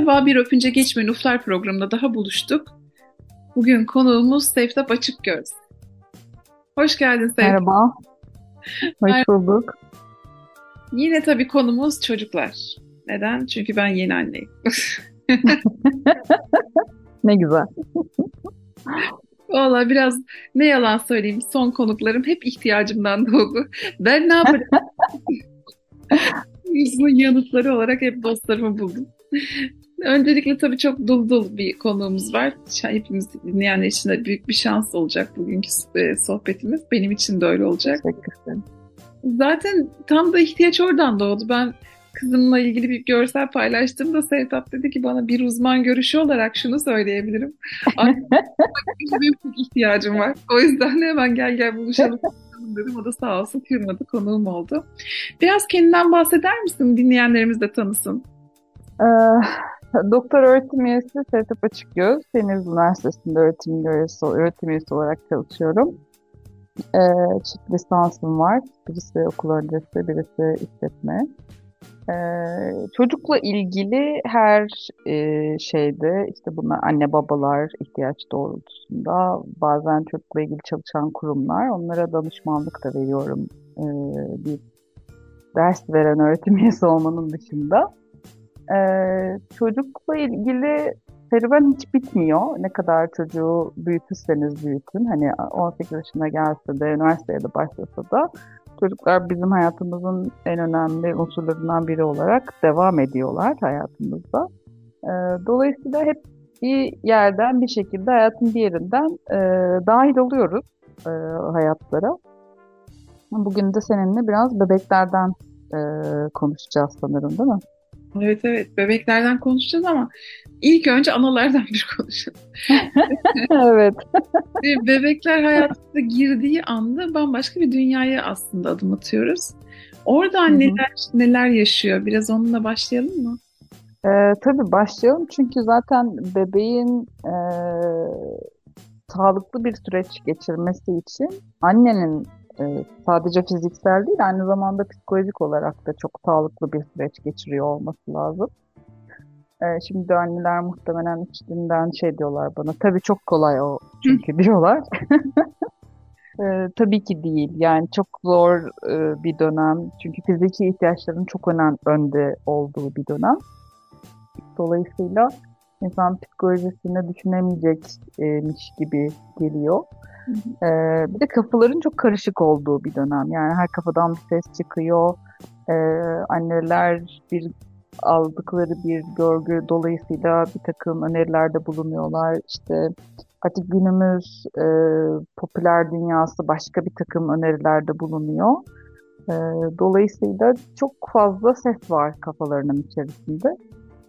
Merhaba, bir öpünce geçme Nuflar programında daha buluştuk. Bugün konuğumuz Seftap Açıkgöz. Hoş geldin Seftap. Merhaba. Hoş bulduk. Yine tabii konumuz çocuklar. Neden? Çünkü ben yeni anneyim. ne güzel. Valla biraz ne yalan söyleyeyim son konuklarım hep ihtiyacımdan doğdu. Ben ne yapacağım? Bunun yanıtları olarak hep dostlarımı buldum. Öncelikle tabii çok dul dul bir konuğumuz var. Hepimiz dinleyenler için de büyük bir şans olacak bugünkü e, sohbetimiz. Benim için de öyle olacak. Zaten tam da ihtiyaç oradan doğdu. Ben kızımla ilgili bir görsel paylaştığımda Sevtap dedi ki bana bir uzman görüşü olarak şunu söyleyebilirim. Benim çok ihtiyacım var. O yüzden hemen gel gel buluşalım dedim. O da sağ olsun kırmadı konuğum oldu. Biraz kendinden bahseder misin? Dinleyenlerimiz de tanısın. Ee, doktor öğretim üyesi Sevtap Açıkgöz. Deniz Üniversitesi'nde öğretim üyesi, öğretim üyesi olarak çalışıyorum. Ee, çift lisansım var. Birisi okul öncesi, birisi işletme. Ee, çocukla ilgili her e, şeyde işte buna anne babalar ihtiyaç doğrultusunda bazen çocukla ilgili çalışan kurumlar onlara danışmanlık da veriyorum. Ee, bir ders veren öğretim üyesi olmanın dışında. Ee, çocukla ilgili serüven hiç bitmiyor. Ne kadar çocuğu büyütürseniz büyütün. Hani 18 yaşına gelse de, üniversiteye de başlasa da çocuklar bizim hayatımızın en önemli unsurlarından biri olarak devam ediyorlar hayatımızda. E, dolayısıyla hep bir yerden bir şekilde hayatın bir yerinden e, dahil oluyoruz e, hayatlara. Bugün de seninle biraz bebeklerden e, konuşacağız sanırım değil mi? Evet evet bebeklerden konuşacağız ama ilk önce analardan bir konuşalım. evet. Bebekler hayatımıza girdiği anda bambaşka bir dünyaya aslında adım atıyoruz. Orada anneler neler yaşıyor? Biraz onunla başlayalım mı? Ee, tabii başlayalım çünkü zaten bebeğin e, sağlıklı bir süreç geçirmesi için annenin sadece fiziksel değil aynı zamanda psikolojik olarak da çok sağlıklı bir süreç geçiriyor olması lazım. E, şimdi anneler muhtemelen içinden şey diyorlar bana tabii çok kolay o çünkü diyorlar. e, tabii ki değil yani çok zor e, bir dönem çünkü fiziki ihtiyaçların çok önem önde olduğu bir dönem. Dolayısıyla insan psikolojisini düşünemeyecekmiş gibi geliyor. Ee, bir de kafaların çok karışık olduğu bir dönem. Yani her kafadan bir ses çıkıyor. Ee, anneler bir aldıkları bir görgü dolayısıyla bir takım önerilerde bulunuyorlar. İşte artık günümüz e, popüler dünyası başka bir takım önerilerde bulunuyor. E, dolayısıyla çok fazla ses var kafalarının içerisinde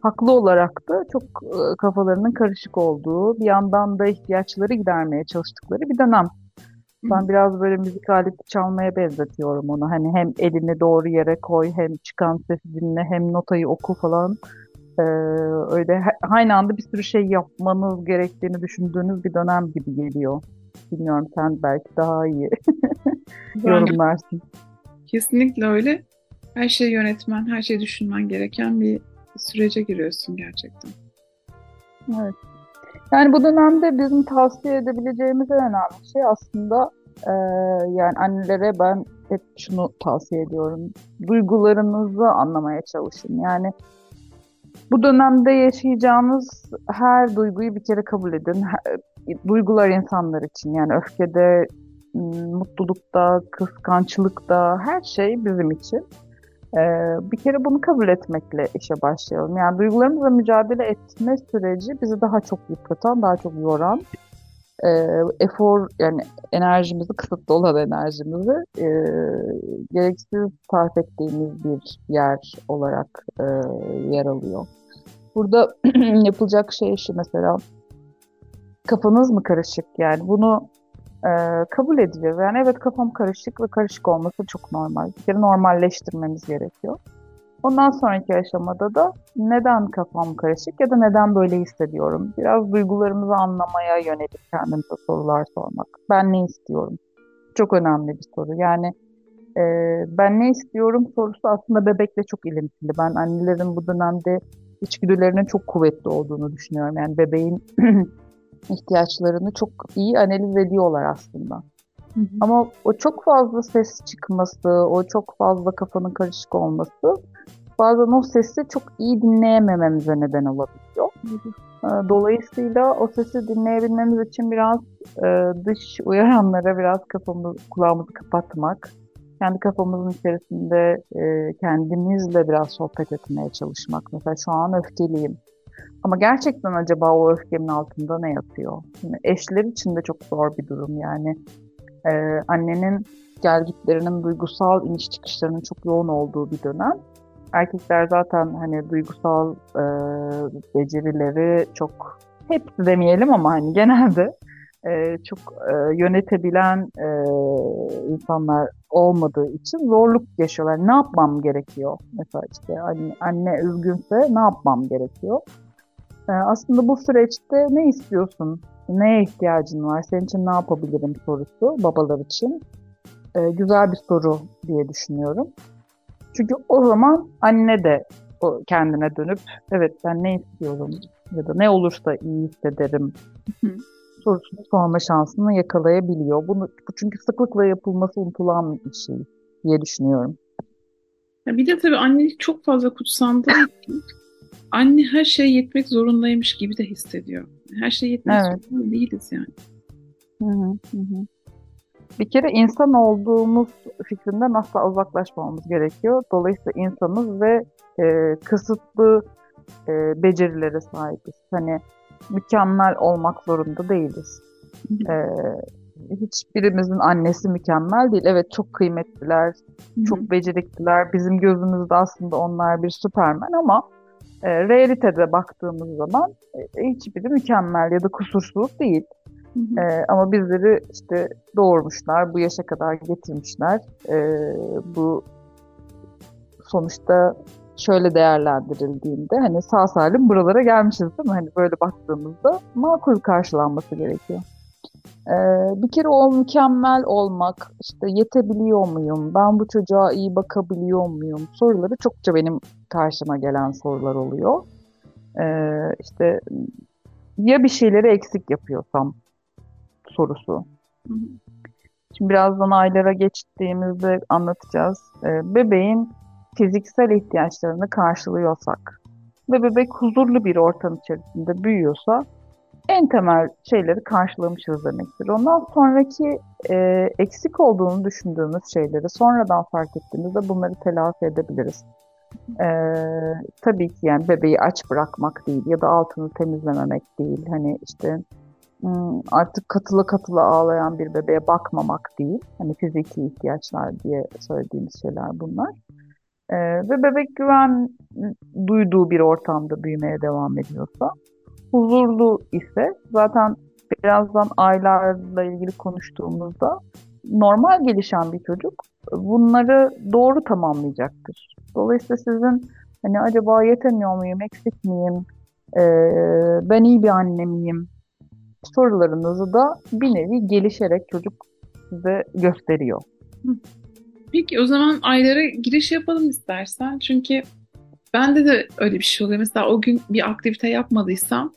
haklı olarak da çok e, kafalarının karışık olduğu, bir yandan da ihtiyaçları gidermeye çalıştıkları bir dönem. Ben biraz böyle müzik aleti çalmaya benzetiyorum onu. Hani hem elini doğru yere koy, hem çıkan sesi dinle, hem notayı oku falan. Ee, öyle aynı anda bir sürü şey yapmanız gerektiğini düşündüğünüz bir dönem gibi geliyor. Bilmiyorum sen belki daha iyi yorumlarsın. Kesinlikle öyle. Her şey yönetmen, her şey düşünmen gereken bir sürece giriyorsun gerçekten. Evet. Yani bu dönemde bizim tavsiye edebileceğimiz en önemli şey aslında e, yani annelere ben hep şunu tavsiye ediyorum. Duygularınızı anlamaya çalışın. Yani bu dönemde yaşayacağınız her duyguyu bir kere kabul edin. Duygular insanlar için yani öfkede, mutlulukta, kıskançlıkta her şey bizim için. Ee, bir kere bunu kabul etmekle işe başlayalım. Yani duygularımızla mücadele etme süreci bizi daha çok yıpratan, daha çok yoran, e, efor yani enerjimizi, kısıtlı olan enerjimizi e, gereksiz sarf ettiğimiz bir yer olarak e, yer alıyor. Burada yapılacak şey şu mesela kafanız mı karışık yani bunu e, kabul ediliyor. Yani evet kafam karışık ve karışık olması çok normal. Bir kere normalleştirmemiz gerekiyor. Ondan sonraki aşamada da neden kafam karışık ya da neden böyle hissediyorum? Biraz duygularımızı anlamaya yönelik kendimize sorular sormak. Ben ne istiyorum? Çok önemli bir soru. Yani e, ben ne istiyorum sorusu aslında bebekle çok ilintili. Ben annelerin bu dönemde içgüdülerinin çok kuvvetli olduğunu düşünüyorum. Yani bebeğin ihtiyaçlarını çok iyi analiz ediyorlar aslında. Hı hı. Ama o çok fazla ses çıkması, o çok fazla kafanın karışık olması bazen o sesi çok iyi dinleyemememize neden olabiliyor. Hı. Ee, dolayısıyla o sesi dinleyebilmemiz için biraz e, dış uyaranlara biraz kafamız, kulağımızı kapatmak, kendi kafamızın içerisinde e, kendimizle biraz sohbet etmeye çalışmak. Mesela şu an öfkeliyim. Ama gerçekten acaba o öfkemin altında ne yatıyor? Şimdi eşler için de çok zor bir durum yani. E, annenin gelgitlerinin duygusal iniş çıkışlarının çok yoğun olduğu bir dönem. Erkekler zaten hani duygusal e, becerileri çok hep demeyelim ama hani genelde e, çok e, yönetebilen e, insanlar olmadığı için zorluk yaşıyorlar. Ne yapmam gerekiyor? Mesela işte anne, anne üzgünse ne yapmam gerekiyor? E, aslında bu süreçte ne istiyorsun? Neye ihtiyacın var? Senin için ne yapabilirim sorusu babalar için. E, güzel bir soru diye düşünüyorum. Çünkü o zaman anne de o kendine dönüp evet ben ne istiyorum ya da ne olursa iyi hissederim sorusunu sorma şansını yakalayabiliyor. Bunu bu çünkü sıklıkla yapılması unutulan bir şey diye düşünüyorum. Ya bir de tabii annelik çok fazla kutsandığı için anne her şeye yetmek zorundaymış gibi de hissediyor. Her şeye yetmek evet. zorunda değiliz yani. Hı hı hı. Bir kere insan olduğumuz fikrinden asla uzaklaşmamamız gerekiyor. Dolayısıyla insanız ve e, kısıtlı e, becerilere sahibiz. Hani mükemmel olmak zorunda değiliz. Ee, hiçbirimizin annesi mükemmel değil. Evet çok kıymetliler, çok becerikliler. Bizim gözümüzde aslında onlar bir süpermen ama e, realitede baktığımız zaman e, hiçbiri mükemmel ya da kusursuz değil. E, ama bizleri işte doğurmuşlar, bu yaşa kadar getirmişler. E, bu sonuçta şöyle değerlendirildiğinde hani sağ salim buralara gelmişiz değil mi? Hani böyle baktığımızda makul karşılanması gerekiyor. Ee, bir kere o mükemmel olmak, işte yetebiliyor muyum, ben bu çocuğa iyi bakabiliyor muyum soruları çokça benim karşıma gelen sorular oluyor. Ee, işte ya bir şeyleri eksik yapıyorsam sorusu. Şimdi birazdan aylara geçtiğimizde anlatacağız. Ee, bebeğin fiziksel ihtiyaçlarını karşılıyorsak ve bebek huzurlu bir ortam içerisinde büyüyorsa en temel şeyleri karşılamışız demektir. Ondan sonraki e, eksik olduğunu düşündüğümüz şeyleri sonradan fark ettiğimizde bunları telafi edebiliriz. E, tabii ki yani bebeği aç bırakmak değil ya da altını temizlememek değil. Hani işte hmm, artık katılı katılı ağlayan bir bebeğe bakmamak değil. Hani fiziki ihtiyaçlar diye söylediğimiz şeyler bunlar. Ee, ve bebek güven duyduğu bir ortamda büyümeye devam ediyorsa, huzurlu ise zaten birazdan aylarla ilgili konuştuğumuzda normal gelişen bir çocuk bunları doğru tamamlayacaktır. Dolayısıyla sizin hani acaba yetemiyor muyum, eksik miyim, e, ben iyi bir anne miyim sorularınızı da bir nevi gelişerek çocuk size gösteriyor. Peki o zaman aylara giriş yapalım istersen. Çünkü bende de öyle bir şey oluyor. Mesela o gün bir aktivite yapmadıysam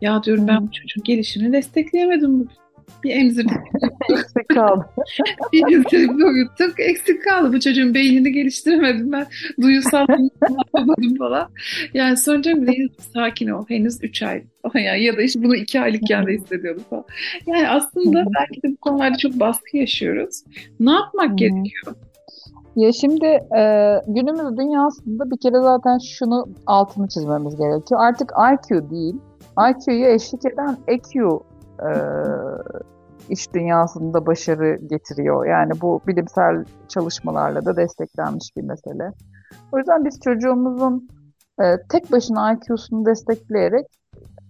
ya diyorum ben bu çocuğun gelişimini destekleyemedim bugün. Bir emzirdik. eksik kaldı. bir emzirdik uyuttuk. Eksik kaldı. Bu çocuğun beynini geliştiremedim ben. Duyusal yapamadım falan. Yani sonra diyorum ki sakin ol. Henüz 3 ay. Yani ya da işte bunu 2 aylıkken de hissediyordum falan. Yani aslında belki de bu konularda çok baskı yaşıyoruz. Ne yapmak gerekiyor? Ya şimdi e, günümüz dünyasında bir kere zaten şunu altını çizmemiz gerekiyor. Artık IQ değil, IQ'yu eşlik eden EQ e, iş dünyasında başarı getiriyor. Yani bu bilimsel çalışmalarla da desteklenmiş bir mesele. O yüzden biz çocuğumuzun e, tek başına IQ'sunu destekleyerek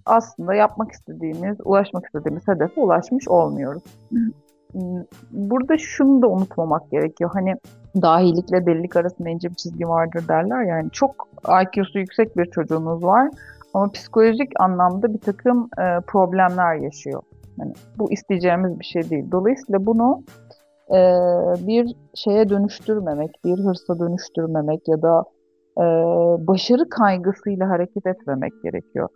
aslında yapmak istediğimiz, ulaşmak istediğimiz hedefe ulaşmış olmuyoruz. Burada şunu da unutmamak gerekiyor. Hani dahilikle delilik arasında ince bir çizgi vardır derler. Yani çok IQ'su yüksek bir çocuğunuz var ama psikolojik anlamda bir takım e, problemler yaşıyor. Yani bu isteyeceğimiz bir şey değil. Dolayısıyla bunu e, bir şeye dönüştürmemek, bir hırsa dönüştürmemek ya da e, başarı kaygısıyla hareket etmemek gerekiyor.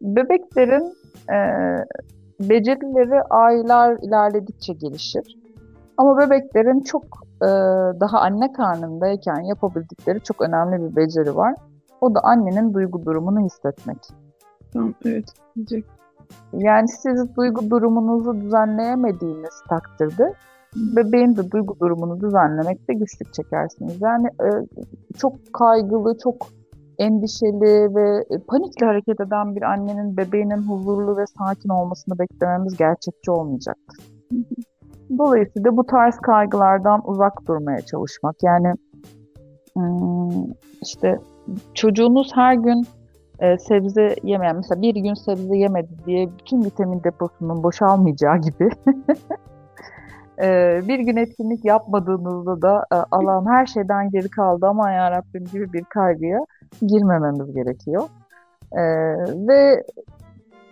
Bebeklerin e, becerileri aylar ilerledikçe gelişir. Ama bebeklerin çok e, daha anne karnındayken yapabildikleri çok önemli bir beceri var. O da annenin duygu durumunu hissetmek. Tamam, evet. Diyecek. Yani siz duygu durumunuzu düzenleyemediğiniz takdirde bebeğin de duygu durumunu düzenlemekte güçlük çekersiniz. Yani e, çok kaygılı, çok endişeli ve panikle hareket eden bir annenin bebeğinin huzurlu ve sakin olmasını beklememiz gerçekçi olmayacaktır. Dolayısıyla bu tarz kaygılardan uzak durmaya çalışmak. Yani hmm, işte çocuğunuz her gün e, sebze yemeyen, mesela bir gün sebze yemedi diye bütün vitamin deposunun boşalmayacağı gibi e, bir gün etkinlik yapmadığınızda da e, Allah'ım her şeyden geri kaldı ama ya Rabbim gibi bir kaygıya girmememiz gerekiyor. E, ve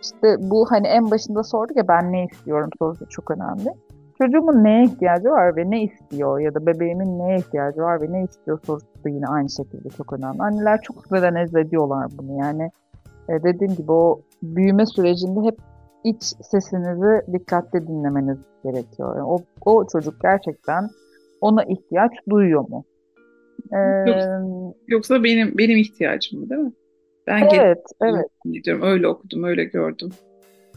işte bu hani en başında sorduk ya ben ne istiyorum sorusu çok önemli. Çocuğumun neye ihtiyacı var ve ne istiyor ya da bebeğimin neye ihtiyacı var ve ne istiyor sorusu da yine aynı şekilde çok önemli. Anneler çok süreden ezbediyorlar bunu yani. E, dediğim gibi o büyüme sürecinde hep iç sesinizi dikkatli dinlemeniz gerekiyor. Yani o, o çocuk gerçekten ona ihtiyaç duyuyor mu? Ee, yoksa, yoksa benim benim ihtiyacım mı değil mi? Ben evet, evet. Diyorum, öyle okudum, öyle gördüm.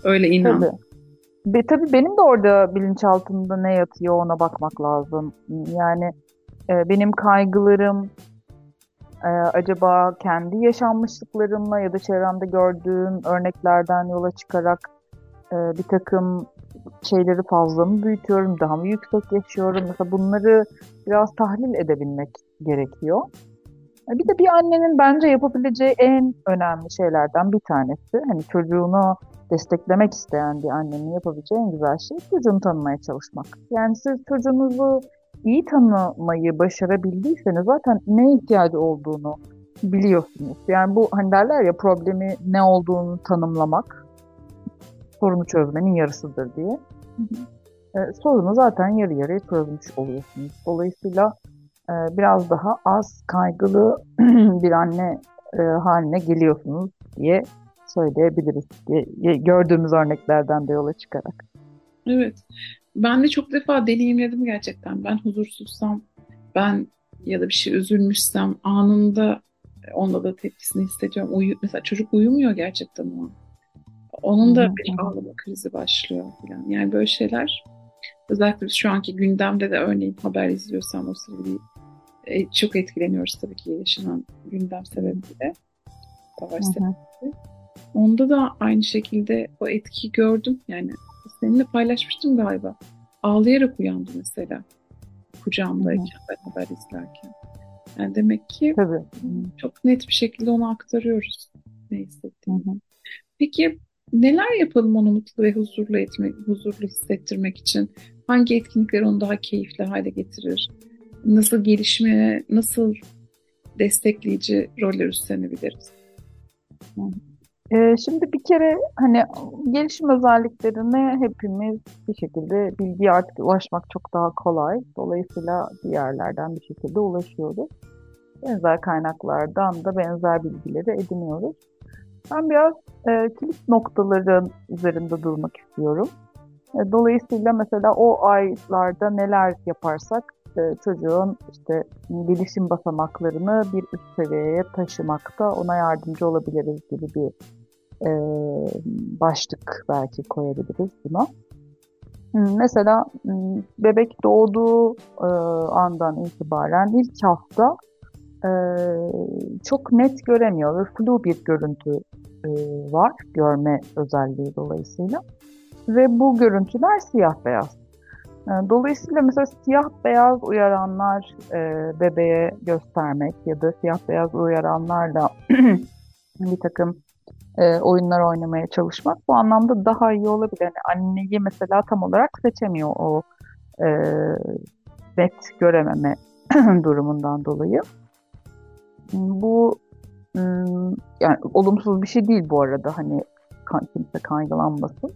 Öyle inandım. Tabii. Be, tabii benim de orada bilinçaltımda ne yatıyor ona bakmak lazım. Yani e, benim kaygılarım e, acaba kendi yaşanmışlıklarımla ya da çevremde gördüğüm örneklerden yola çıkarak e, bir takım şeyleri fazla mı büyütüyorum, daha mı yüksek yaşıyorum? Mesela bunları biraz tahlil edebilmek gerekiyor. E, bir de bir annenin bence yapabileceği en önemli şeylerden bir tanesi, hani çocuğunu desteklemek isteyen bir annenin yapabileceği en güzel şey çocuğunu tanımaya çalışmak. Yani siz çocuğunuzu iyi tanımayı başarabildiyseniz zaten ne ihtiyacı olduğunu biliyorsunuz. Yani bu hani derler ya problemi ne olduğunu tanımlamak sorunu çözmenin yarısıdır diye. Hı hı. E, sorunu zaten yarı yarıya çözmüş oluyorsunuz. Dolayısıyla e, biraz daha az kaygılı bir anne e, haline geliyorsunuz diye söyleyebiliriz. Gördüğümüz örneklerden de yola çıkarak. Evet. Ben de çok defa deneyimledim gerçekten. Ben huzursuzsam, ben ya da bir şey üzülmüşsem anında onda da tepkisini hissediyorum. Uyu, mesela çocuk uyumuyor gerçekten o an. Onun da bir ağlama krizi başlıyor falan. Yani böyle şeyler özellikle şu anki gündemde de örneğin haber izliyorsam o sırada e, çok etkileniyoruz tabii ki yaşanan gündem sebebiyle. Savaş sebebiyle. Onda da aynı şekilde o etkiyi gördüm. Yani seninle paylaşmıştım galiba. Ağlayarak uyandı mesela. Kucağımdayken ben haber izlerken. Yani demek ki Tabii. çok net bir şekilde onu aktarıyoruz. Ne hissettiğini. Peki neler yapalım onu mutlu ve huzurlu etmek, huzurlu hissettirmek için? Hangi etkinlikler onu daha keyifli hale getirir? Nasıl gelişmeye, nasıl destekleyici roller üstlenebiliriz? Ee, şimdi bir kere hani gelişim özelliklerine hepimiz bir şekilde bilgiye artık ulaşmak çok daha kolay. Dolayısıyla bir yerlerden bir şekilde ulaşıyoruz. Benzer kaynaklardan da benzer bilgileri ediniyoruz. Ben biraz e, kilit noktaların üzerinde durmak istiyorum. E, dolayısıyla mesela o aylarda neler yaparsak e, çocuğun işte gelişim basamaklarını bir üst seviyeye taşımakta ona yardımcı olabiliriz gibi bir e, başlık belki koyabiliriz buna. Mesela bebek doğduğu e, andan itibaren ilk hafta e, çok net göremiyor ve flu bir görüntü e, var görme özelliği dolayısıyla. Ve bu görüntüler siyah beyaz. E, dolayısıyla mesela siyah beyaz uyaranlar e, bebeğe göstermek ya da siyah beyaz uyaranlarla bir takım e, oyunlar oynamaya çalışmak bu anlamda daha iyi olabilir. Yani anneyi mesela tam olarak seçemiyor o e, net görememe durumundan dolayı. Bu yani olumsuz bir şey değil bu arada hani kimse kaygılanmasın.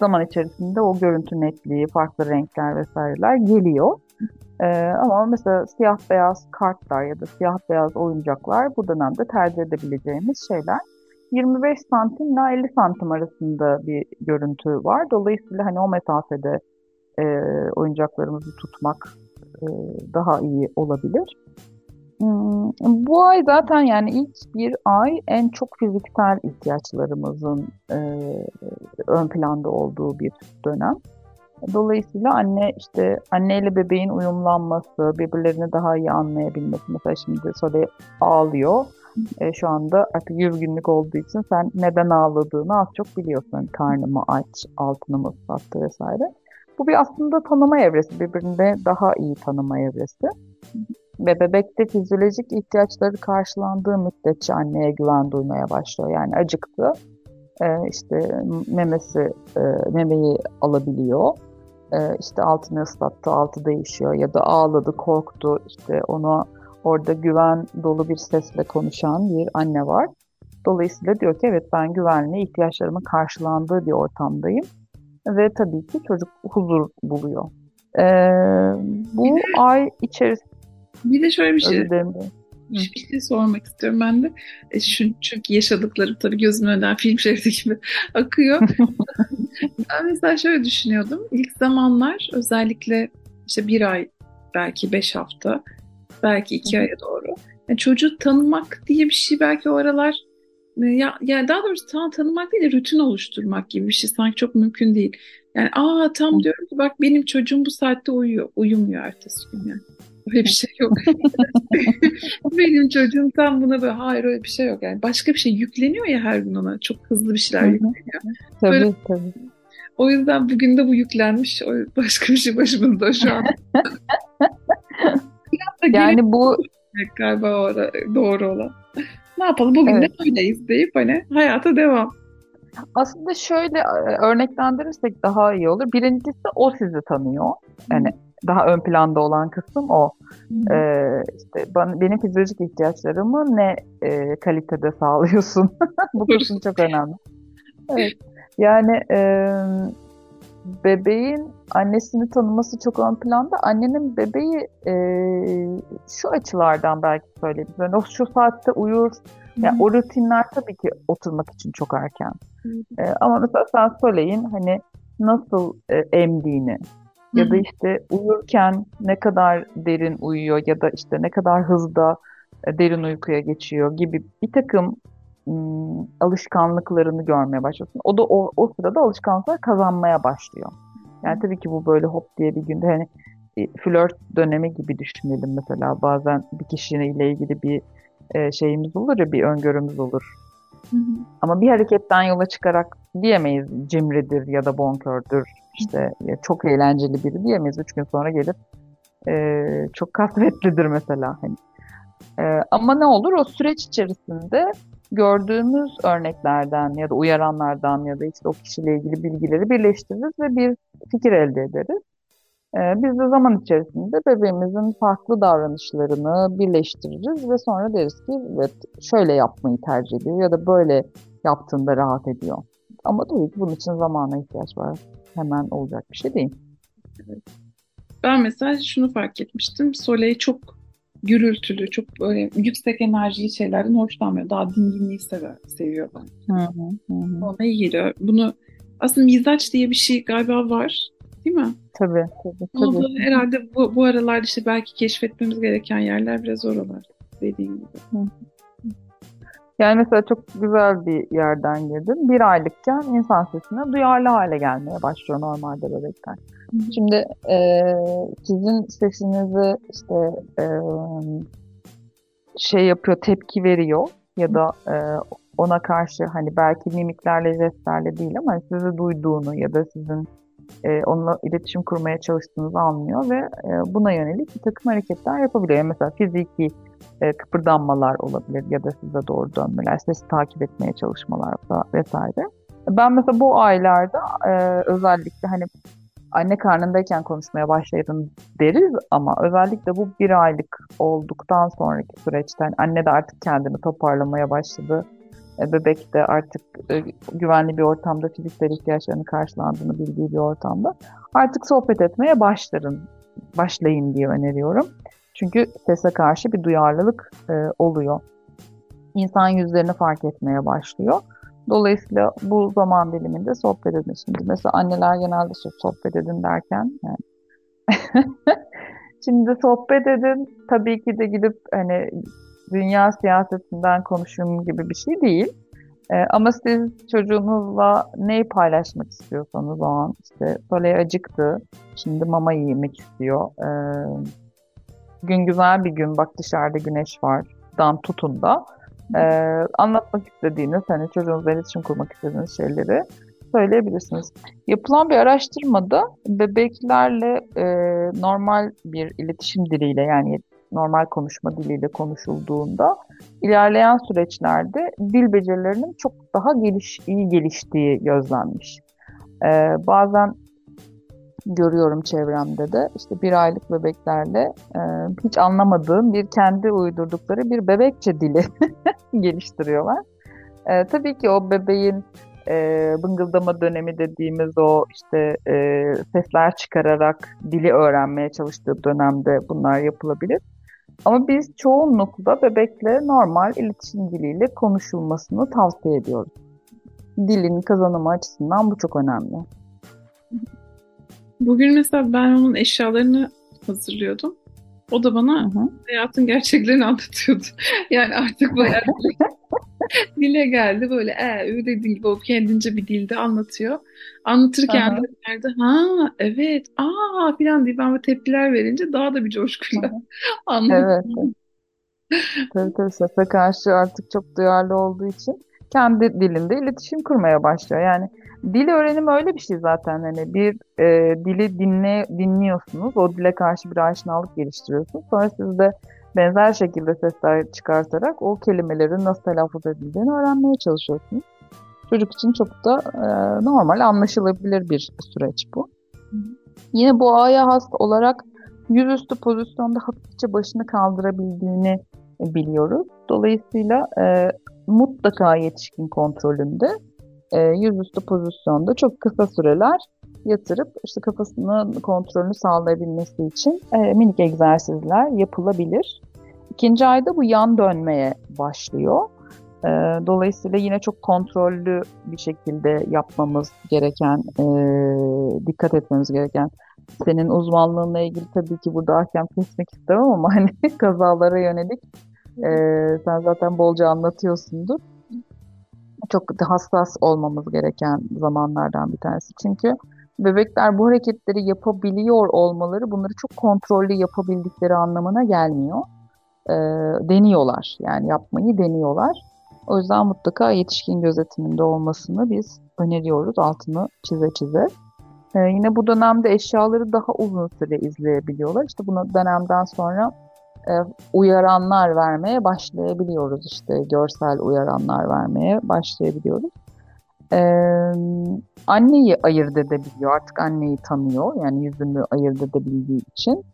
Zaman içerisinde o görüntü netliği, farklı renkler vesaireler geliyor. Ee, ama mesela siyah beyaz kartlar ya da siyah beyaz oyuncaklar bu dönemde tercih edebileceğimiz şeyler. 25 santim ile 50 santim arasında bir görüntü var. Dolayısıyla hani o mesafede e, oyuncaklarımızı tutmak e, daha iyi olabilir. Hmm, bu ay zaten yani ilk bir ay en çok fiziksel ihtiyaçlarımızın e, ön planda olduğu bir dönem. Dolayısıyla anne işte anneyle bebeğin uyumlanması, birbirlerini daha iyi anlayabilmesi. Mesela şimdi Sole ağlıyor. E, şu anda artık 100 günlük olduğu için sen neden ağladığını az çok biliyorsun. Karnımı aç, altını mı ıslattı vesaire. Bu bir aslında tanıma evresi, birbirini daha iyi tanıma evresi. Ve bebekte fizyolojik ihtiyaçları karşılandığı müddetçe anneye güven duymaya başlıyor. Yani acıktı, e, işte memesi, e, memeyi alabiliyor. E, işte altını ıslattı, altı değişiyor ya da ağladı, korktu. İşte onu orada güven dolu bir sesle konuşan bir anne var. Dolayısıyla diyor ki evet ben güvenli ihtiyaçlarımın karşılandığı bir ortamdayım. Ve tabii ki çocuk huzur buluyor. Ee, bu ay içerisinde... Bir de şöyle bir şey... Bir şey sormak istiyorum ben de. E, çünkü yaşadıklarım tabii gözümün önünden film şeridi gibi akıyor. ben mesela şöyle düşünüyordum. İlk zamanlar özellikle işte bir ay belki beş hafta belki iki aya doğru. Yani çocuğu tanımak diye bir şey belki o aralar e, ya, yani daha doğrusu tam tanımak değil de rutin oluşturmak gibi bir şey sanki çok mümkün değil. Yani aa tam diyorum ki bak benim çocuğum bu saatte uyuyor. Uyumuyor ertesi gün yani. Öyle bir şey yok. benim çocuğum tam buna böyle hayır öyle bir şey yok. Yani başka bir şey yükleniyor ya her gün ona. Çok hızlı bir şeyler yükleniyor. Tabii böyle, tabii. O yüzden bugün de bu yüklenmiş. O başka bir şey başımızda şu an. yani bu galiba doğru olan. Ne yapalım bugün evet. de böyleyiz deyip hani hayata devam. Aslında şöyle e, örneklendirirsek daha iyi olur. Birincisi o sizi tanıyor. Yani daha ön planda olan kısım o. Ee, işte ben, benim fizyolojik ihtiyaçlarımı ne e, kalitede sağlıyorsun? Bu kısım çok önemli. Evet. Yani e, bebeğin annesini tanıması çok ön planda. Annenin bebeği e, şu açılardan belki söyleyebiliriz. Yani o şu saatte uyur. Yani o rutinler tabii ki oturmak için çok erken. E, ama mesela sen söyleyin hani nasıl e, emdiğini ya da işte uyurken ne kadar derin uyuyor ya da işte ne kadar hızda e, derin uykuya geçiyor gibi bir takım ım, alışkanlıklarını görmeye başlıyorsun. O da o, o sırada alışkanlıklar kazanmaya başlıyor. Yani tabii ki bu böyle hop diye bir günde hani e, flört dönemi gibi düşünelim mesela. Bazen bir kişiyle ilgili bir e, şeyimiz olur ya bir öngörümüz olur. Hı hı. Ama bir hareketten yola çıkarak diyemeyiz cimridir ya da bonkördür. İşte çok eğlenceli biri diyemeyiz. Üç gün sonra gelip e, çok kasvetlidir mesela. Hani. E, ama ne olur o süreç içerisinde gördüğümüz örneklerden ya da uyaranlardan ya da işte o kişiyle ilgili bilgileri birleştiririz ve bir fikir elde ederiz. Ee, biz de zaman içerisinde bebeğimizin farklı davranışlarını birleştiririz ve sonra deriz ki evet şöyle yapmayı tercih ediyor ya da böyle yaptığında rahat ediyor. Ama tabii ki bunun için zamana ihtiyaç var. Hemen olacak bir şey değil. Ben mesela şunu fark etmiştim. Soleil çok gürültülü, çok böyle yüksek enerjili şeylerden hoşlanmıyor. Daha dinginliği sever, seviyor ben. Hı hı, hı. Ona iyi geliyor. Bunu aslında mizaç diye bir şey galiba var. Değil mi? Tabii. tabii, tabii. Ama herhalde bu, bu aralar işte belki keşfetmemiz gereken yerler biraz oralar. Dediğim gibi. Hı. Yani mesela çok güzel bir yerden girdin. Bir aylıkken insan sesine duyarlı hale gelmeye başlıyor normalde bebekler. Şimdi e, sizin sesinizi işte e, şey yapıyor, tepki veriyor ya da e, ona karşı hani belki mimiklerle, jestlerle değil ama sizi duyduğunu ya da sizin e, onunla iletişim kurmaya çalıştığınızı anlıyor ve e, buna yönelik bir takım hareketler yapabiliyor. Yani mesela fiziki e, kıpırdanmalar olabilir ya da size doğru dönmeler, sesi takip etmeye çalışmalar vesaire. Ben mesela bu aylarda e, özellikle hani anne karnındayken konuşmaya başlayın deriz ama özellikle bu bir aylık olduktan sonraki süreçten anne de artık kendini toparlamaya başladı. E, bebek de artık e, güvenli bir ortamda fiziksel ihtiyaçlarını karşılandığını bildiği bir ortamda artık sohbet etmeye başlarım başlayın diye öneriyorum. Çünkü sese karşı bir duyarlılık e, oluyor. İnsan yüzlerini fark etmeye başlıyor. Dolayısıyla bu zaman diliminde sohbet edin. Şimdi mesela anneler genelde sohbet edin derken yani Şimdi sohbet edin. Tabii ki de gidip hani dünya siyasetinden konuşun gibi bir şey değil. Ee, ama siz çocuğunuzla neyi paylaşmak istiyorsanız o an işte böyle acıktı. Şimdi mama yemek istiyor. Ee, gün güzel bir gün bak dışarıda güneş var. Dan tutun da. Ee, anlatmak istediğiniz hani çocuğunuzla iletişim kurmak istediğiniz şeyleri söyleyebilirsiniz. Yapılan bir araştırmada bebeklerle e, normal bir iletişim diliyle yani normal konuşma diliyle konuşulduğunda ilerleyen süreçlerde dil becerilerinin çok daha geliş, iyi geliştiği gözlenmiş. Ee, bazen görüyorum çevremde de işte bir aylık bebeklerle e, hiç anlamadığım bir kendi uydurdukları bir bebekçe dili geliştiriyorlar. E, tabii ki o bebeğin e, bıngıldama dönemi dediğimiz o işte e, sesler çıkararak dili öğrenmeye çalıştığı dönemde bunlar yapılabilir. Ama biz çoğunlukla bebekle normal iletişim diliyle konuşulmasını tavsiye ediyoruz. Dilin kazanımı açısından bu çok önemli. Bugün mesela ben onun eşyalarını hazırlıyordum. O da bana hı hı. hayatın gerçeklerini anlatıyordu. Yani artık bayağı dile geldi böyle e ü dediğin gibi o kendince bir dilde anlatıyor. Anlatırken de nerede ha evet aa filan diye ben tepkiler verince daha da bir coşkuyla anladım. Evet. tabii tabii sese karşı artık çok duyarlı olduğu için kendi dilinde iletişim kurmaya başlıyor. Yani dil öğrenimi öyle bir şey zaten hani bir e, dili dinle dinliyorsunuz, o dile karşı bir aşinalık geliştiriyorsunuz. Sonra siz de benzer şekilde sesler çıkartarak o kelimelerin nasıl telaffuz edildiğini öğrenmeye çalışıyorsunuz. Çocuk için çok da e, normal, anlaşılabilir bir süreç bu. Yine bu aya has olarak yüzüstü pozisyonda hafifçe başını kaldırabildiğini biliyoruz. Dolayısıyla e, mutlaka yetişkin kontrolünde e, yüzüstü pozisyonda çok kısa süreler yatırıp işte kafasının kontrolünü sağlayabilmesi için e, minik egzersizler yapılabilir. İkinci ayda bu yan dönmeye başlıyor. E, dolayısıyla yine çok kontrollü bir şekilde yapmamız gereken, e, dikkat etmemiz gereken senin uzmanlığınla ilgili tabii ki burada ahkam kesmek istemem ama hani kazalara yönelik e, sen zaten bolca anlatıyorsundur. Çok hassas olmamız gereken zamanlardan bir tanesi. Çünkü bebekler bu hareketleri yapabiliyor olmaları bunları çok kontrollü yapabildikleri anlamına gelmiyor. E, deniyorlar yani yapmayı deniyorlar. O yüzden mutlaka yetişkin gözetiminde olmasını biz öneriyoruz altını çize çize. Ee, yine bu dönemde eşyaları daha uzun süre izleyebiliyorlar. İşte bu dönemden sonra e, uyaranlar vermeye başlayabiliyoruz. İşte görsel uyaranlar vermeye başlayabiliyoruz. Ee, anneyi ayırt edebiliyor. Artık anneyi tanıyor. Yani yüzünü ayırt edebildiği için.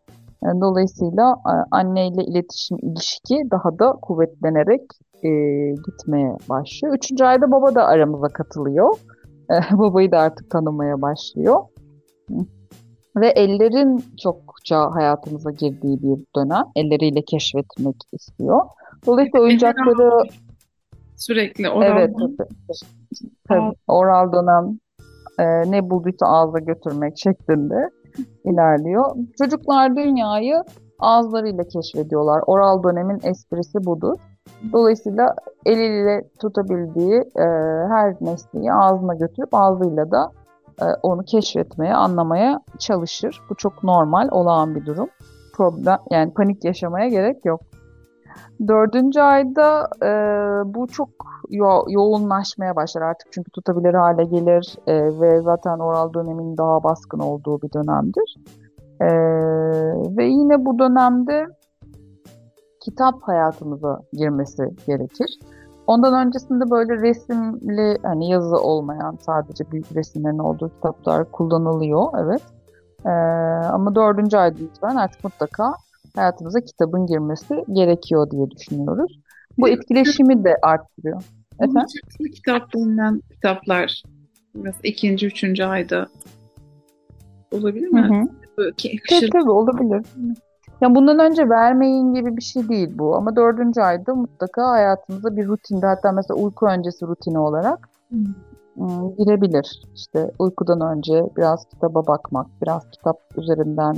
Yani dolayısıyla e, anneyle iletişim ilişki daha da kuvvetlenerek e, gitmeye başlıyor. Üçüncü ayda baba da aramıza katılıyor. E, babayı da artık tanımaya başlıyor. Ve ellerin çokça hayatımıza girdiği bir dönem. Elleriyle keşfetmek istiyor. Dolayısıyla oyuncakları... Sürekli oral Evet. Tabii, tabii. Oral dönem e, ne bulduysa ağza götürmek şeklinde ilerliyor. Çocuklar dünyayı ağızlarıyla keşfediyorlar. Oral dönemin esprisi budur. Dolayısıyla eliyle tutabildiği e, her nesneyi ağzına götürüp ağzıyla da onu keşfetmeye, anlamaya çalışır. Bu çok normal, olağan bir durum. Problem, yani panik yaşamaya gerek yok. Dördüncü ayda e, bu çok yo- yoğunlaşmaya başlar artık çünkü tutabilir hale gelir e, ve zaten oral dönemin daha baskın olduğu bir dönemdir. E, ve yine bu dönemde kitap hayatımıza girmesi gerekir. Ondan öncesinde böyle resimli hani yazı olmayan sadece büyük resimlerin olduğu kitaplar kullanılıyor evet. Ee, ama dördüncü ayda itibaren artık mutlaka hayatımıza kitabın girmesi gerekiyor diye düşünüyoruz. Bu etkileşimi de arttırıyor. Efendim? kitap denilen kitaplar mesela ikinci, üçüncü ayda olabilir mi? Hı hı. Tabii tabii olabilir. Yani bundan önce vermeyin gibi bir şey değil bu. Ama dördüncü ayda mutlaka hayatımıza bir rutinde hatta mesela uyku öncesi rutini olarak hmm. girebilir. İşte uykudan önce biraz kitaba bakmak, biraz kitap üzerinden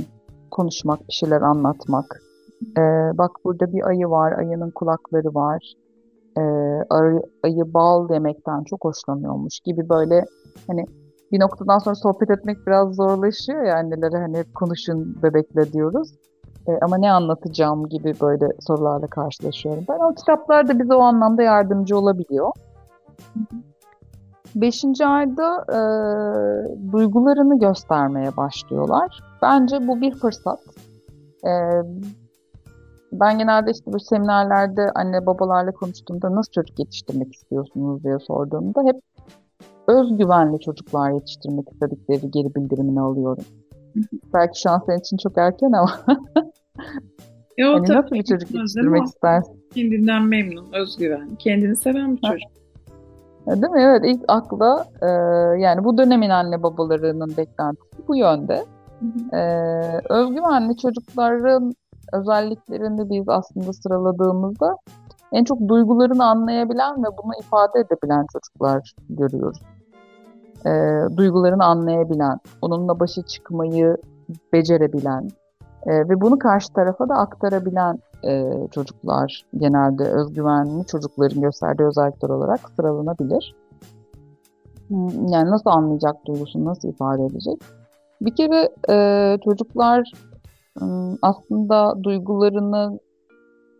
konuşmak, bir şeyler anlatmak. Ee, bak burada bir ayı var, ayının kulakları var. Ee, ayı, ayı bal yemekten çok hoşlanıyormuş gibi böyle hani bir noktadan sonra sohbet etmek biraz zorlaşıyor ya annelere hani hep konuşun bebekle diyoruz. E, ama ne anlatacağım gibi böyle sorularla karşılaşıyorum. Ben o kitaplar da bize o anlamda yardımcı olabiliyor. Beşinci ayda e, duygularını göstermeye başlıyorlar. Bence bu bir fırsat. E, ben genelde işte bu seminerlerde anne babalarla konuştuğumda nasıl çocuk yetiştirmek istiyorsunuz diye sorduğumda hep özgüvenli çocuklar yetiştirmek istedikleri geri bildirimini alıyorum. Belki şu an senin için çok erken ama Yo, hani nasıl bir çocuk yetiştirmek istersin? Kendinden memnun, özgüven, kendini seven bir çocuk. Değil mi? Evet ilk akla e, yani bu dönemin anne babalarının beklentisi bu yönde. E, özgüvenli çocukların özelliklerini biz aslında sıraladığımızda en çok duygularını anlayabilen ve bunu ifade edebilen çocuklar görüyoruz. E, duygularını anlayabilen, onunla başa çıkmayı becerebilen e, ve bunu karşı tarafa da aktarabilen e, çocuklar genelde özgüvenli çocukların gösterdiği özellikler olarak sıralanabilir. Hmm, yani nasıl anlayacak duygusunu, nasıl ifade edecek? Bir kere e, çocuklar ıı, aslında duygularını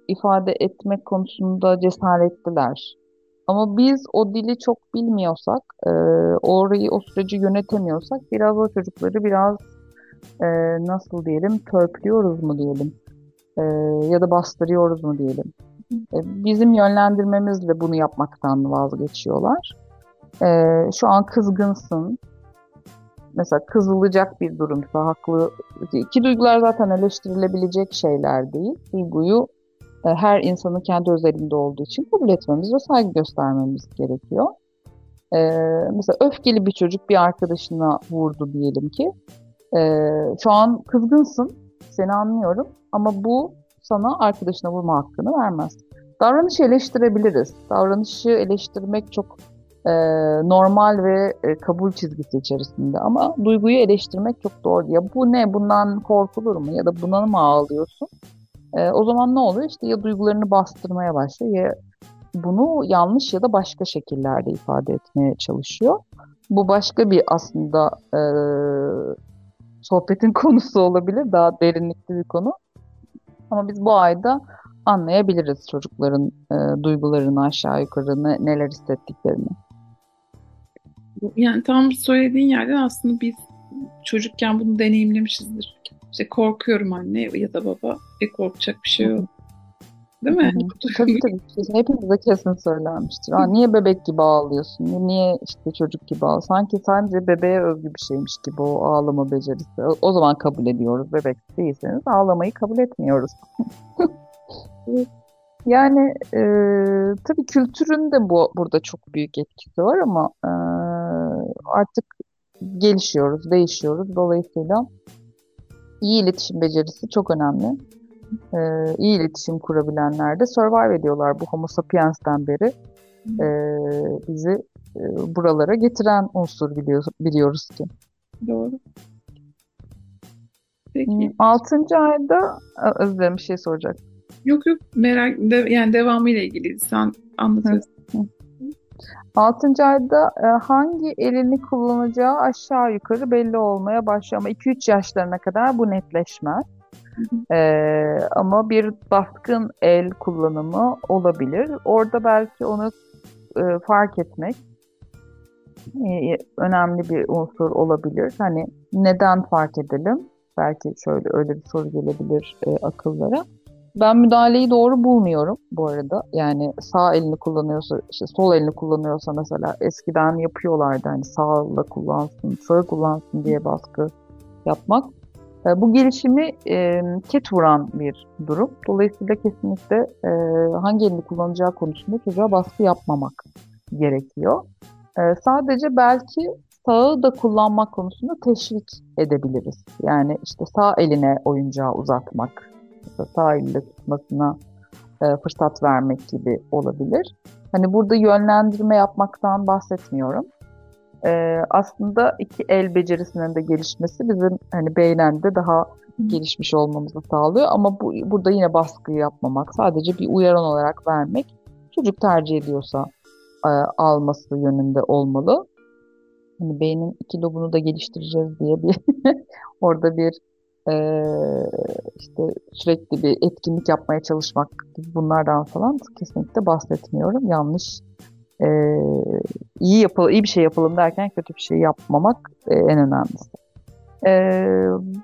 ifade etmek konusunda cesaretliler. Ama biz o dili çok bilmiyorsak, e, orayı o süreci yönetemiyorsak biraz o çocukları biraz e, nasıl diyelim törpülüyoruz mu diyelim e, ya da bastırıyoruz mu diyelim. E, bizim yönlendirmemizle bunu yapmaktan vazgeçiyorlar. E, şu an kızgınsın. Mesela kızılacak bir durumsa haklı. İki duygular zaten eleştirilebilecek şeyler değil. Duyguyu e, her insanın kendi özelinde olduğu için kabul etmemiz ve saygı göstermemiz gerekiyor. Ee, mesela öfkeli bir çocuk bir arkadaşına vurdu diyelim ki. Ee, şu an kızgınsın, seni anlıyorum ama bu sana arkadaşına vurma hakkını vermez. Davranışı eleştirebiliriz. Davranışı eleştirmek çok e, normal ve e, kabul çizgisi içerisinde ama duyguyu eleştirmek çok doğru. Ya bu ne, bundan korkulur mu ya da buna mı ağlıyorsun? E, o zaman ne oluyor? İşte ya duygularını bastırmaya başlıyor ya bunu yanlış ya da başka şekillerde ifade etmeye çalışıyor. Bu başka bir aslında e, sohbetin konusu olabilir. Daha derinlikli bir konu. Ama biz bu ayda anlayabiliriz çocukların e, duygularını aşağı yukarı ne, neler hissettiklerini. Yani tam söylediğin yerden aslında biz çocukken bunu deneyimlemişizdir. İşte korkuyorum anne ya da baba. E korkacak bir şey yok. Değil mi? tabii tabii. Hepimize kesin söylenmiştir. Ha, niye bebek gibi ağlıyorsun? Niye işte çocuk gibi ağlıyorsun? Sanki sadece bebeğe özgü bir şeymiş gibi o ağlama becerisi. O zaman kabul ediyoruz. Bebek değilseniz ağlamayı kabul etmiyoruz. yani e, tabii kültürün de bu burada çok büyük etkisi var ama e, artık gelişiyoruz, değişiyoruz. Dolayısıyla iyi iletişim becerisi çok önemli. Ee, iyi iletişim kurabilenler de survive ediyorlar bu Homo sapiens'ten beri. E, bizi e, buralara getiren unsur biliyor, biliyoruz ki. Doğru. Peki. Hmm, altıncı ayda Özlem bir şey soracak. Yok yok merak de, yani devamı ile ilgili sen anlatıyorsun. Altıncı ayda e, hangi elini kullanacağı aşağı yukarı belli olmaya başlıyor ama 2-3 yaşlarına kadar bu netleşmez. Ee, ama bir baskın el kullanımı olabilir. Orada belki onu e, fark etmek e, önemli bir unsur olabilir. Hani neden fark edelim? Belki şöyle öyle bir soru gelebilir e, akıllara. Ben müdahaleyi doğru bulmuyorum bu arada. Yani sağ elini kullanıyorsa, işte sol elini kullanıyorsa mesela eskiden yapıyorlardı hani sağla kullansın, sağ kullansın diye baskı yapmak. E, bu gelişimi e, ket vuran bir durum. Dolayısıyla kesinlikle e, hangi elini kullanacağı konusunda çocuğa baskı yapmamak gerekiyor. E, sadece belki sağı da kullanmak konusunda teşvik edebiliriz. Yani işte sağ eline oyuncağı uzatmak, sağ elle tutmasına e, fırsat vermek gibi olabilir. Hani burada yönlendirme yapmaktan bahsetmiyorum. E, aslında iki el becerisinin de gelişmesi bizim hani beynen de daha gelişmiş olmamızı sağlıyor. Ama bu burada yine baskı yapmamak, sadece bir uyaran olarak vermek çocuk tercih ediyorsa e, alması yönünde olmalı. Hani beynin iki lobunu da geliştireceğiz diye bir orada bir e, işte sürekli bir etkinlik yapmaya çalışmak gibi bunlardan falan kesinlikle bahsetmiyorum. Yanlış e, iyi yapalım, iyi bir şey yapalım derken kötü bir şey yapmamak e, en önemlisi. E,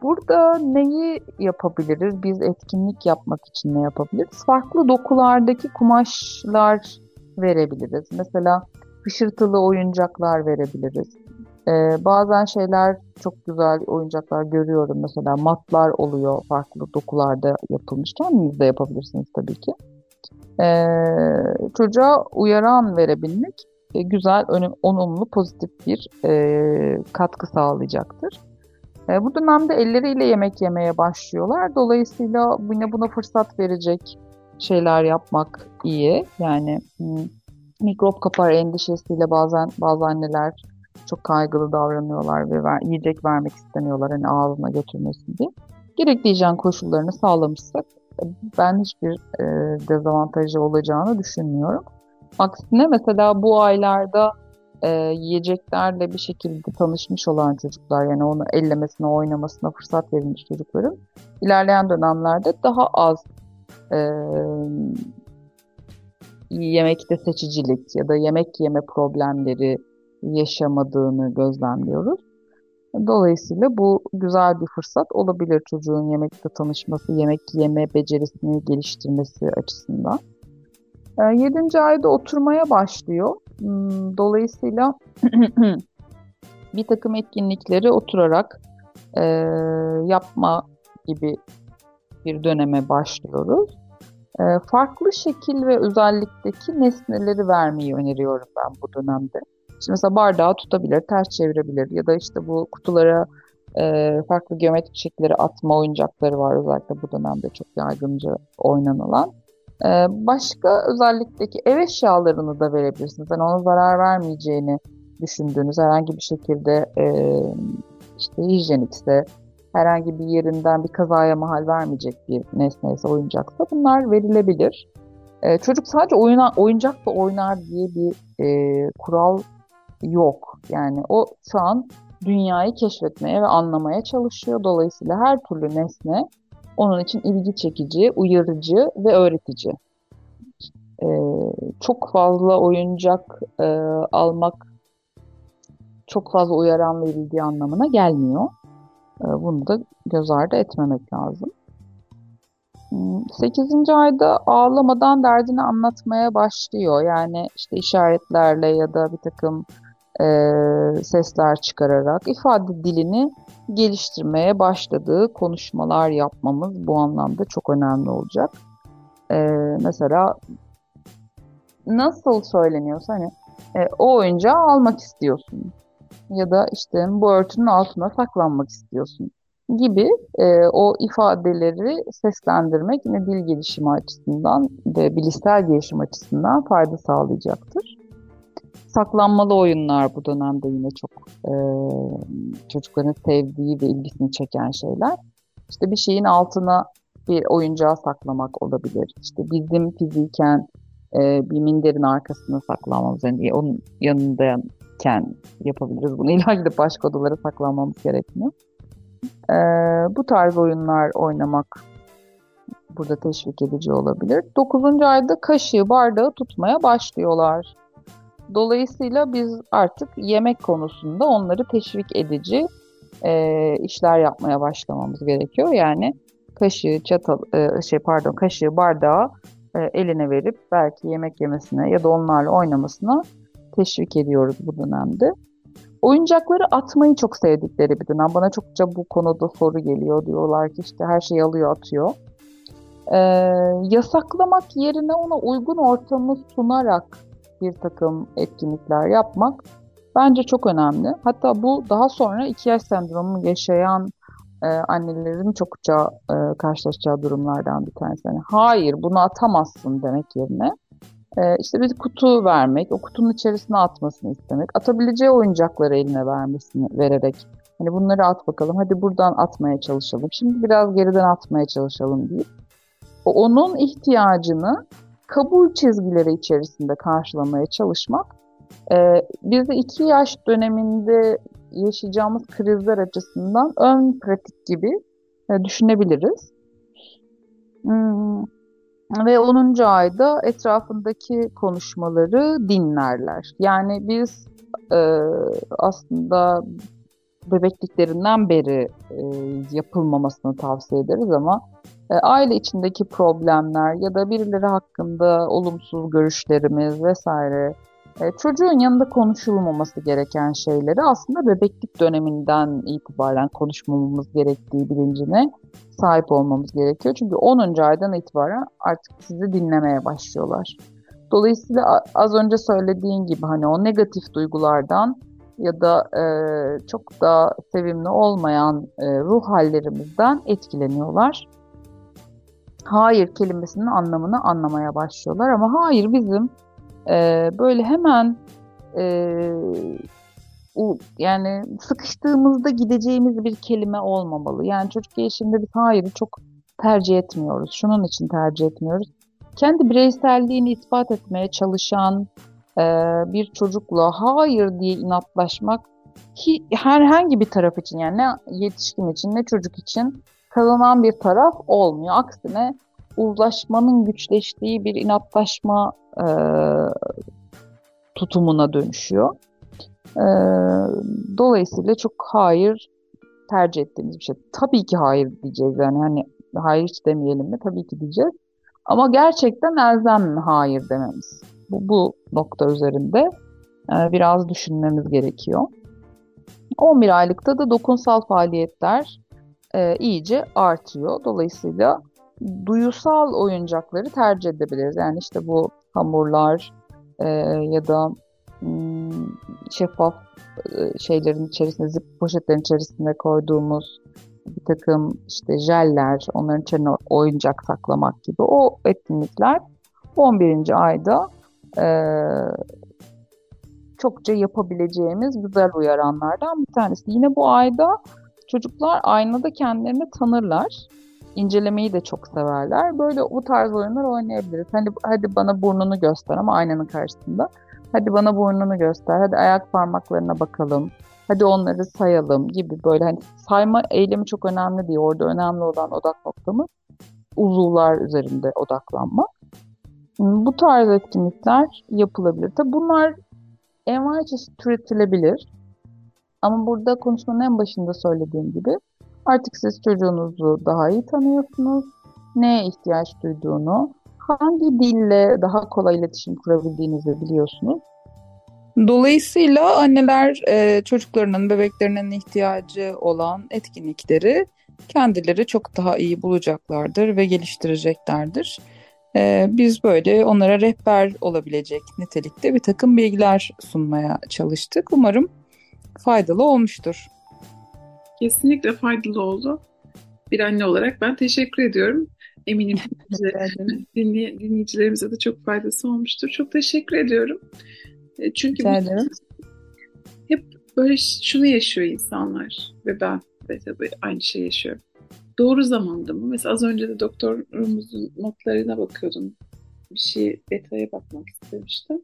burada neyi yapabiliriz? Biz etkinlik yapmak için ne yapabiliriz? Farklı dokulardaki kumaşlar verebiliriz. Mesela hışırtılı oyuncaklar verebiliriz. Ee, bazen şeyler çok güzel oyuncaklar görüyorum. Mesela matlar oluyor farklı dokularda yapılmış. Kendiniz de yapabilirsiniz tabii ki. Ee, çocuğa uyaran verebilmek e, güzel, önüm, onumlu, pozitif bir e, katkı sağlayacaktır. E, bu dönemde elleriyle yemek yemeye başlıyorlar. Dolayısıyla yine buna fırsat verecek şeyler yapmak iyi. Yani hmm, mikrop kapar endişesiyle bazen bazı anneler çok kaygılı davranıyorlar ve ver, yiyecek vermek istemiyorlar hani ağzına götürmesin diye. Gerekli hijyen koşullarını sağlamışsak ben hiçbir e, dezavantajı olacağını düşünmüyorum. Aksine mesela bu aylarda e, yiyeceklerle bir şekilde tanışmış olan çocuklar yani onu ellemesine, oynamasına fırsat verilmiş çocukların ilerleyen dönemlerde daha az e, yemekte seçicilik ya da yemek yeme problemleri yaşamadığını gözlemliyoruz. Dolayısıyla bu güzel bir fırsat olabilir çocuğun yemekte tanışması, yemek yeme becerisini geliştirmesi açısından. 7. Ee, ayda oturmaya başlıyor. Hmm, dolayısıyla bir takım etkinlikleri oturarak e, yapma gibi bir döneme başlıyoruz. E, farklı şekil ve özellikteki nesneleri vermeyi öneriyorum ben bu dönemde. Şimdi mesela bardağı tutabilir, ters çevirebilir ya da işte bu kutulara e, farklı geometrik şekilleri atma oyuncakları var özellikle bu dönemde çok yaygınca oynanılan. E, başka özellikteki ev eşyalarını da verebilirsiniz. Yani ona zarar vermeyeceğini düşündüğünüz herhangi bir şekilde e, işte hijyenikse, herhangi bir yerinden bir kazaya mahal vermeyecek bir nesneyse, oyuncaksa bunlar verilebilir. E, çocuk sadece oyuna, oyuncakla oynar diye bir e, kural yok. Yani o şu an dünyayı keşfetmeye ve anlamaya çalışıyor. Dolayısıyla her türlü nesne onun için ilgi çekici, uyarıcı ve öğretici. Ee, çok fazla oyuncak e, almak çok fazla uyaran verildiği anlamına gelmiyor. E, bunu da göz ardı etmemek lazım. 8. Hmm, ayda ağlamadan derdini anlatmaya başlıyor. Yani işte işaretlerle ya da bir takım e, sesler çıkararak ifade dilini geliştirmeye başladığı konuşmalar yapmamız bu anlamda çok önemli olacak. E, mesela nasıl söyleniyorsa hani e, o oyuncağı almak istiyorsun ya da işte bu örtünün altına saklanmak istiyorsun gibi e, o ifadeleri seslendirmek yine dil gelişimi açısından ve bilişsel gelişim açısından fayda sağlayacaktır saklanmalı oyunlar bu dönemde yine çok e, çocukların sevdiği ve ilgisini çeken şeyler. İşte bir şeyin altına bir oyuncağı saklamak olabilir. İşte bizim fiziken e, bir minderin arkasına saklanmamız, yani onun yanındayken yapabiliriz bunu. İlla gidip başka odalara saklanmamız gerekmiyor. E, bu tarz oyunlar oynamak burada teşvik edici olabilir. Dokuzuncu ayda kaşığı, bardağı tutmaya başlıyorlar. Dolayısıyla biz artık yemek konusunda onları teşvik edici e, işler yapmaya başlamamız gerekiyor. Yani kaşığı, çatal, e, şey pardon kaşığı, bardağı e, eline verip belki yemek yemesine ya da onlarla oynamasına teşvik ediyoruz bu dönemde. Oyuncakları atmayı çok sevdikleri bir dönem. Bana çokça bu konuda soru geliyor. Diyorlar ki işte her şeyi alıyor atıyor. Ee, yasaklamak yerine ona uygun ortamı sunarak bir takım etkinlikler yapmak bence çok önemli. Hatta bu daha sonra iki yaş sendromu yaşayan e, annelerin çokça e, karşılaşacağı durumlardan bir tanesi. Yani, Hayır bunu atamazsın demek yerine e, işte bir kutu vermek, o kutunun içerisine atmasını istemek, atabileceği oyuncakları eline vermesini vererek hani bunları at bakalım, hadi buradan atmaya çalışalım, şimdi biraz geriden atmaya çalışalım deyip onun ihtiyacını kabul çizgileri içerisinde karşılamaya çalışmak e, biz de iki yaş döneminde yaşayacağımız krizler açısından ön pratik gibi e, düşünebiliriz. Hmm. Ve 10. ayda etrafındaki konuşmaları dinlerler. Yani biz e, aslında bebekliklerinden beri e, yapılmamasını tavsiye ederiz ama aile içindeki problemler ya da birileri hakkında olumsuz görüşlerimiz vesaire e, çocuğun yanında konuşulmaması gereken şeyleri aslında bebeklik döneminden itibaren konuşmamamız gerektiği bilincine sahip olmamız gerekiyor. Çünkü 10. aydan itibaren artık sizi dinlemeye başlıyorlar. Dolayısıyla az önce söylediğin gibi hani o negatif duygulardan ya da e, çok da sevimli olmayan e, ruh hallerimizden etkileniyorlar. Hayır kelimesinin anlamını anlamaya başlıyorlar ama hayır bizim e, böyle hemen e, u, yani sıkıştığımızda gideceğimiz bir kelime olmamalı. Yani çocuk gelişiminde biz hayırı çok tercih etmiyoruz. Şunun için tercih etmiyoruz. Kendi bireyselliğini ispat etmeye çalışan e, bir çocukla hayır diye inatlaşmak ki herhangi bir taraf için yani ne yetişkin için ne çocuk için kazanan bir taraf olmuyor. Aksine uzlaşmanın güçleştiği bir inatlaşma e, tutumuna dönüşüyor. E, dolayısıyla çok hayır tercih ettiğimiz bir şey. Tabii ki hayır diyeceğiz yani hani hayır hiç demeyelim mi? Tabii ki diyeceğiz. Ama gerçekten elzem mi hayır dememiz? Bu, bu nokta üzerinde e, biraz düşünmemiz gerekiyor. 11 aylıkta da dokunsal faaliyetler e, iyice artıyor. Dolayısıyla duyusal oyuncakları tercih edebiliriz. Yani işte bu hamurlar e, ya da hmm, şeffaf e, şeylerin içerisinde, zip poşetlerin içerisinde koyduğumuz bir takım işte jeller, onların içine oyuncak saklamak gibi o etkinlikler 11. ayda e, çokça yapabileceğimiz güzel uyaranlardan bir tanesi. Yine bu ayda çocuklar aynada kendilerini tanırlar incelemeyi de çok severler. Böyle bu tarz oyunlar oynayabiliriz. Hani hadi bana burnunu göster ama aynanın karşısında. Hadi bana burnunu göster. Hadi ayak parmaklarına bakalım. Hadi onları sayalım gibi böyle hani sayma eylemi çok önemli değil. Orada önemli olan odak noktamız uzuvlar üzerinde odaklanmak. Bu tarz etkinlikler yapılabilir. Tabi bunlar envai çeşit türetilebilir. Ama burada konuşmanın en başında söylediğim gibi Artık siz çocuğunuzu daha iyi tanıyorsunuz. Neye ihtiyaç duyduğunu, hangi dille daha kolay iletişim kurabildiğinizi biliyorsunuz. Dolayısıyla anneler e, çocuklarının, bebeklerinin ihtiyacı olan etkinlikleri kendileri çok daha iyi bulacaklardır ve geliştireceklerdir. E, biz böyle onlara rehber olabilecek nitelikte bir takım bilgiler sunmaya çalıştık. Umarım faydalı olmuştur. Kesinlikle faydalı oldu. Bir anne olarak ben teşekkür ediyorum. Eminim dinley dinleyicilerimize de çok faydası olmuştur. Çok teşekkür ediyorum. E, çünkü hep böyle şunu yaşıyor insanlar ve ben de tabii aynı şey yaşıyorum. Doğru zamanda mı? Mesela az önce de doktorumuzun notlarına bakıyordum. Bir şey detaya bakmak istemiştim.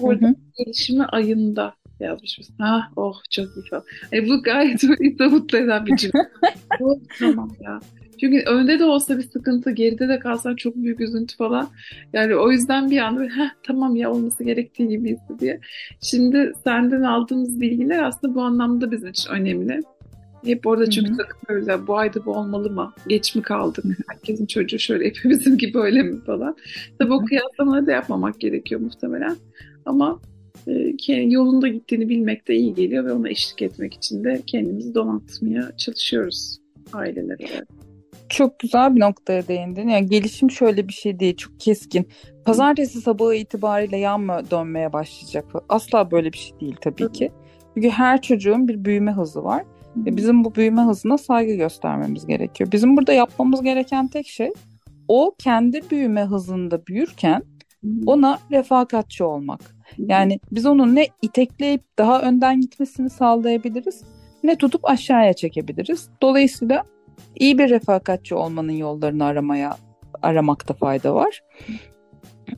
Orada hı hı. gelişimi ayında yazmış mısın? Ha, oh çok iyi falan. E, bu gayet böyle mutlu eden bir cümle. oh, tamam ya. Çünkü önde de olsa bir sıkıntı, geride de kalsan çok büyük üzüntü falan. Yani o yüzden bir anda Heh, tamam ya olması gerektiği gibiydi diye. Şimdi senden aldığımız bilgiler aslında bu anlamda bizim için önemli. Hep orada çünkü takılıyoruz ya bu ayda bu olmalı mı? Geç mi kaldık? Herkesin çocuğu şöyle hepimizin gibi öyle mi falan. Tabii o kıyaslamaları da yapmamak gerekiyor muhtemelen. Ama yolunda gittiğini bilmek de iyi geliyor ve ona eşlik etmek için de kendimizi donatmaya çalışıyoruz aileler olarak. Çok güzel bir noktaya değindin. Yani gelişim şöyle bir şey değil, çok keskin. Pazartesi sabahı itibariyle yan mı dönmeye başlayacak? Asla böyle bir şey değil tabii ki. Çünkü her çocuğun bir büyüme hızı var. Ve bizim bu büyüme hızına saygı göstermemiz gerekiyor. Bizim burada yapmamız gereken tek şey o kendi büyüme hızında büyürken ona refakatçi olmak. Yani biz onun ne itekleyip daha önden gitmesini sağlayabiliriz ne tutup aşağıya çekebiliriz. Dolayısıyla iyi bir refakatçi olmanın yollarını aramaya aramakta fayda var.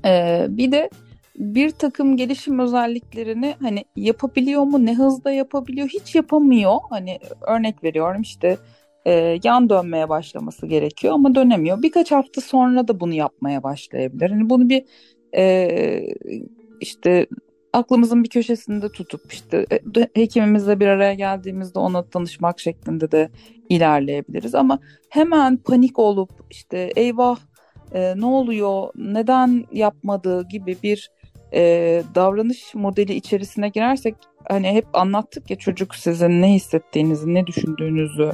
Ee, bir de bir takım gelişim özelliklerini hani yapabiliyor mu, ne hızda yapabiliyor, hiç yapamıyor. Hani örnek veriyorum işte e, yan dönmeye başlaması gerekiyor ama dönemiyor. Birkaç hafta sonra da bunu yapmaya başlayabilir. Hani bunu bir e, işte aklımızın bir köşesinde tutup işte e, hekimimizle bir araya geldiğimizde ona danışmak şeklinde de ilerleyebiliriz. Ama hemen panik olup işte eyvah e, ne oluyor, neden yapmadı gibi bir e, davranış modeli içerisine girersek hani hep anlattık ya çocuk sizin ne hissettiğinizi, ne düşündüğünüzü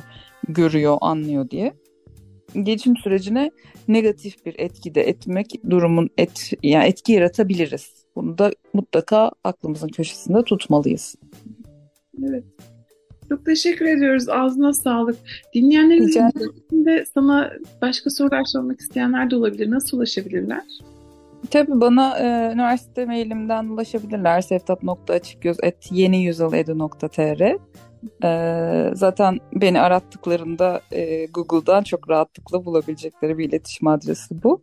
görüyor, anlıyor diye. Gelişim sürecine negatif bir etki de etmek durumun et yani etki yaratabiliriz. Bunu da mutlaka aklımızın köşesinde tutmalıyız. Evet. Çok teşekkür ediyoruz. Ağzına sağlık. Dinleyenlerin de sana başka sorular sormak isteyenler de olabilir. Nasıl ulaşabilirler? Tabii bana e, üniversite mailimden ulaşabilirler. sevtap.açıkgöz.yeniyüzyıledu.tr e, Zaten beni arattıklarında e, Google'dan çok rahatlıkla bulabilecekleri bir iletişim adresi bu.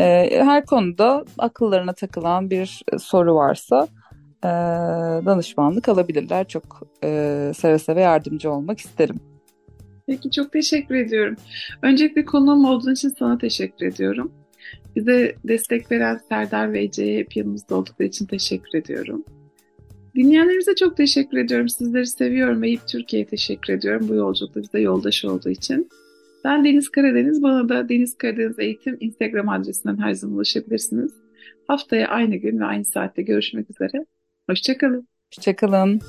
E, her konuda akıllarına takılan bir soru varsa e, danışmanlık alabilirler. Çok e, seve seve yardımcı olmak isterim. Peki çok teşekkür ediyorum. Öncelikle konuğum olduğun için sana teşekkür ediyorum. Bize destek veren Serdar ve Ece'ye hep yanımızda oldukları için teşekkür ediyorum. Dinleyenlerimize çok teşekkür ediyorum. Sizleri seviyorum ve Türkiye'ye teşekkür ediyorum bu yolculukta bize yoldaş olduğu için. Ben Deniz Karadeniz. Bana da Deniz Karadeniz Eğitim Instagram adresinden her zaman ulaşabilirsiniz. Haftaya aynı gün ve aynı saatte görüşmek üzere. Hoşçakalın. Hoşçakalın.